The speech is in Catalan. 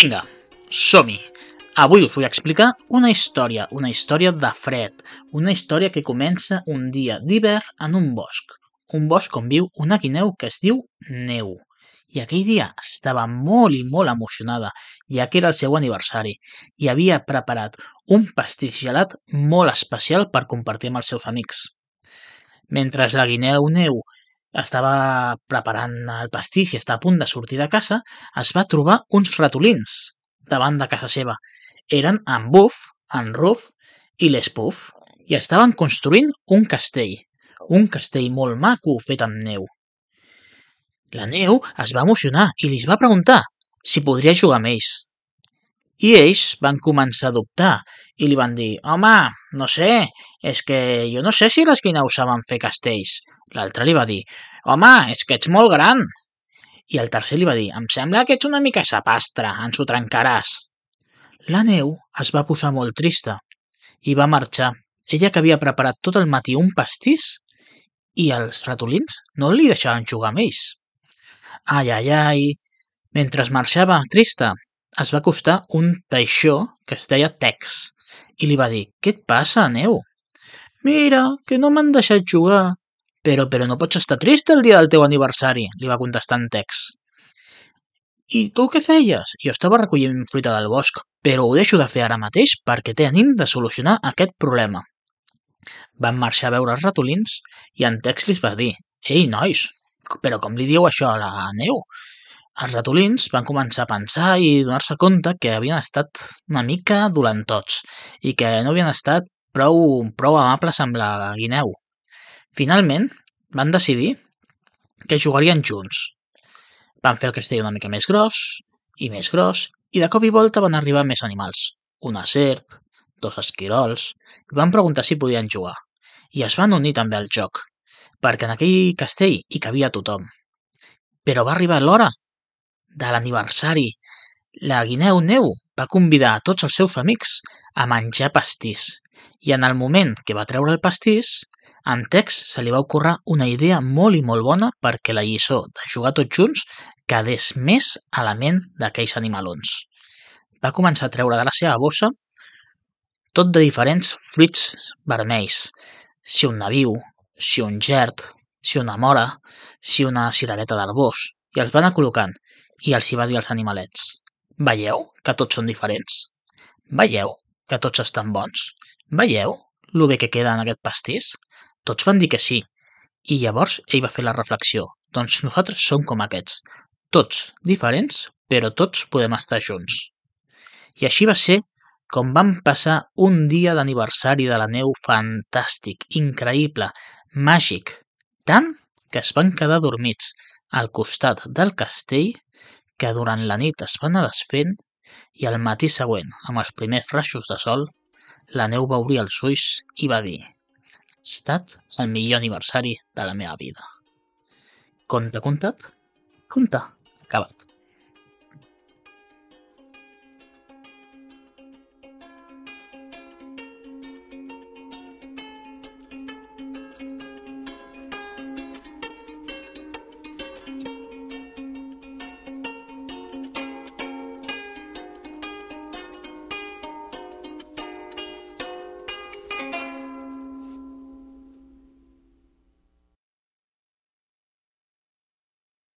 Vinga, som-hi! Avui us vull explicar una història, una història de fred, una història que comença un dia d'hivern en un bosc. Un bosc on viu una guineu que es diu Neu. I aquell dia estava molt i molt emocionada, ja que era el seu aniversari, i havia preparat un pastís gelat molt especial per compartir amb els seus amics. Mentre la guineu Neu estava preparant el pastís i està a punt de sortir de casa, es va trobar uns ratolins davant de casa seva. Eren en Buff, en Ruff i l'Espuff i estaven construint un castell. Un castell molt maco fet amb neu. La neu es va emocionar i li va preguntar si podria jugar amb ells. I ells van començar a dubtar i li van dir «Home, no sé, és que jo no sé si les guineus saben fer castells». L'altre li va dir «Home, és que ets molt gran». I el tercer li va dir «Em sembla que ets una mica sapastre, ens ho trencaràs». La neu es va posar molt trista i va marxar. Ella que havia preparat tot el matí un pastís i els ratolins no li deixaven jugar amb ells. Ai, ai, ai... Mentre marxava trista, es va acostar un teixó que es deia Tex i li va dir «Què et passa, Neu?» «Mira, que no m'han deixat jugar». «Però, però no pots estar trist el dia del teu aniversari», li va contestar en Tex. «I tu què feies?» «Jo estava recollint fruita del bosc, però ho deixo de fer ara mateix perquè tenim de solucionar aquest problema». Van marxar a veure els ratolins i en Tex li va dir «Ei, nois, però com li diu això a la neu?» Els ratolins van començar a pensar i donar-se compte que havien estat una mica dolentots i que no havien estat prou, prou amables amb la guineu. Finalment, van decidir que jugarien junts. Van fer el castell una mica més gros i més gros i de cop i volta van arribar més animals. Una serp, dos esquirols, i van preguntar si podien jugar. I es van unir també al joc, perquè en aquell castell hi cabia tothom. Però va arribar l'hora de l'aniversari. La guineu neu va convidar a tots els seus amics a menjar pastís i en el moment que va treure el pastís, en Tex se li va ocórrer una idea molt i molt bona perquè la lliçó de jugar tots junts quedés més a la ment d'aquells animalons. Va començar a treure de la seva bossa tot de diferents fruits vermells, si un naviu, si un gerd, si una mora, si una cirereta d'arbós, i els va anar col·locant, i els hi va dir als animalets «Veieu que tots són diferents? Veieu que tots estan bons? Veieu lo bé que queda en aquest pastís?» Tots van dir que sí, i llavors ell va fer la reflexió «Doncs nosaltres som com aquests, tots diferents, però tots podem estar junts». I així va ser com vam passar un dia d'aniversari de la neu fantàstic, increïble, màgic, tant que es van quedar dormits al costat del castell que durant la nit es va anar desfent i al matí següent, amb els primers rajos de sol, la neu va obrir els ulls i va dir «Ha estat el millor aniversari de la meva vida». Conte contat, conte acabat.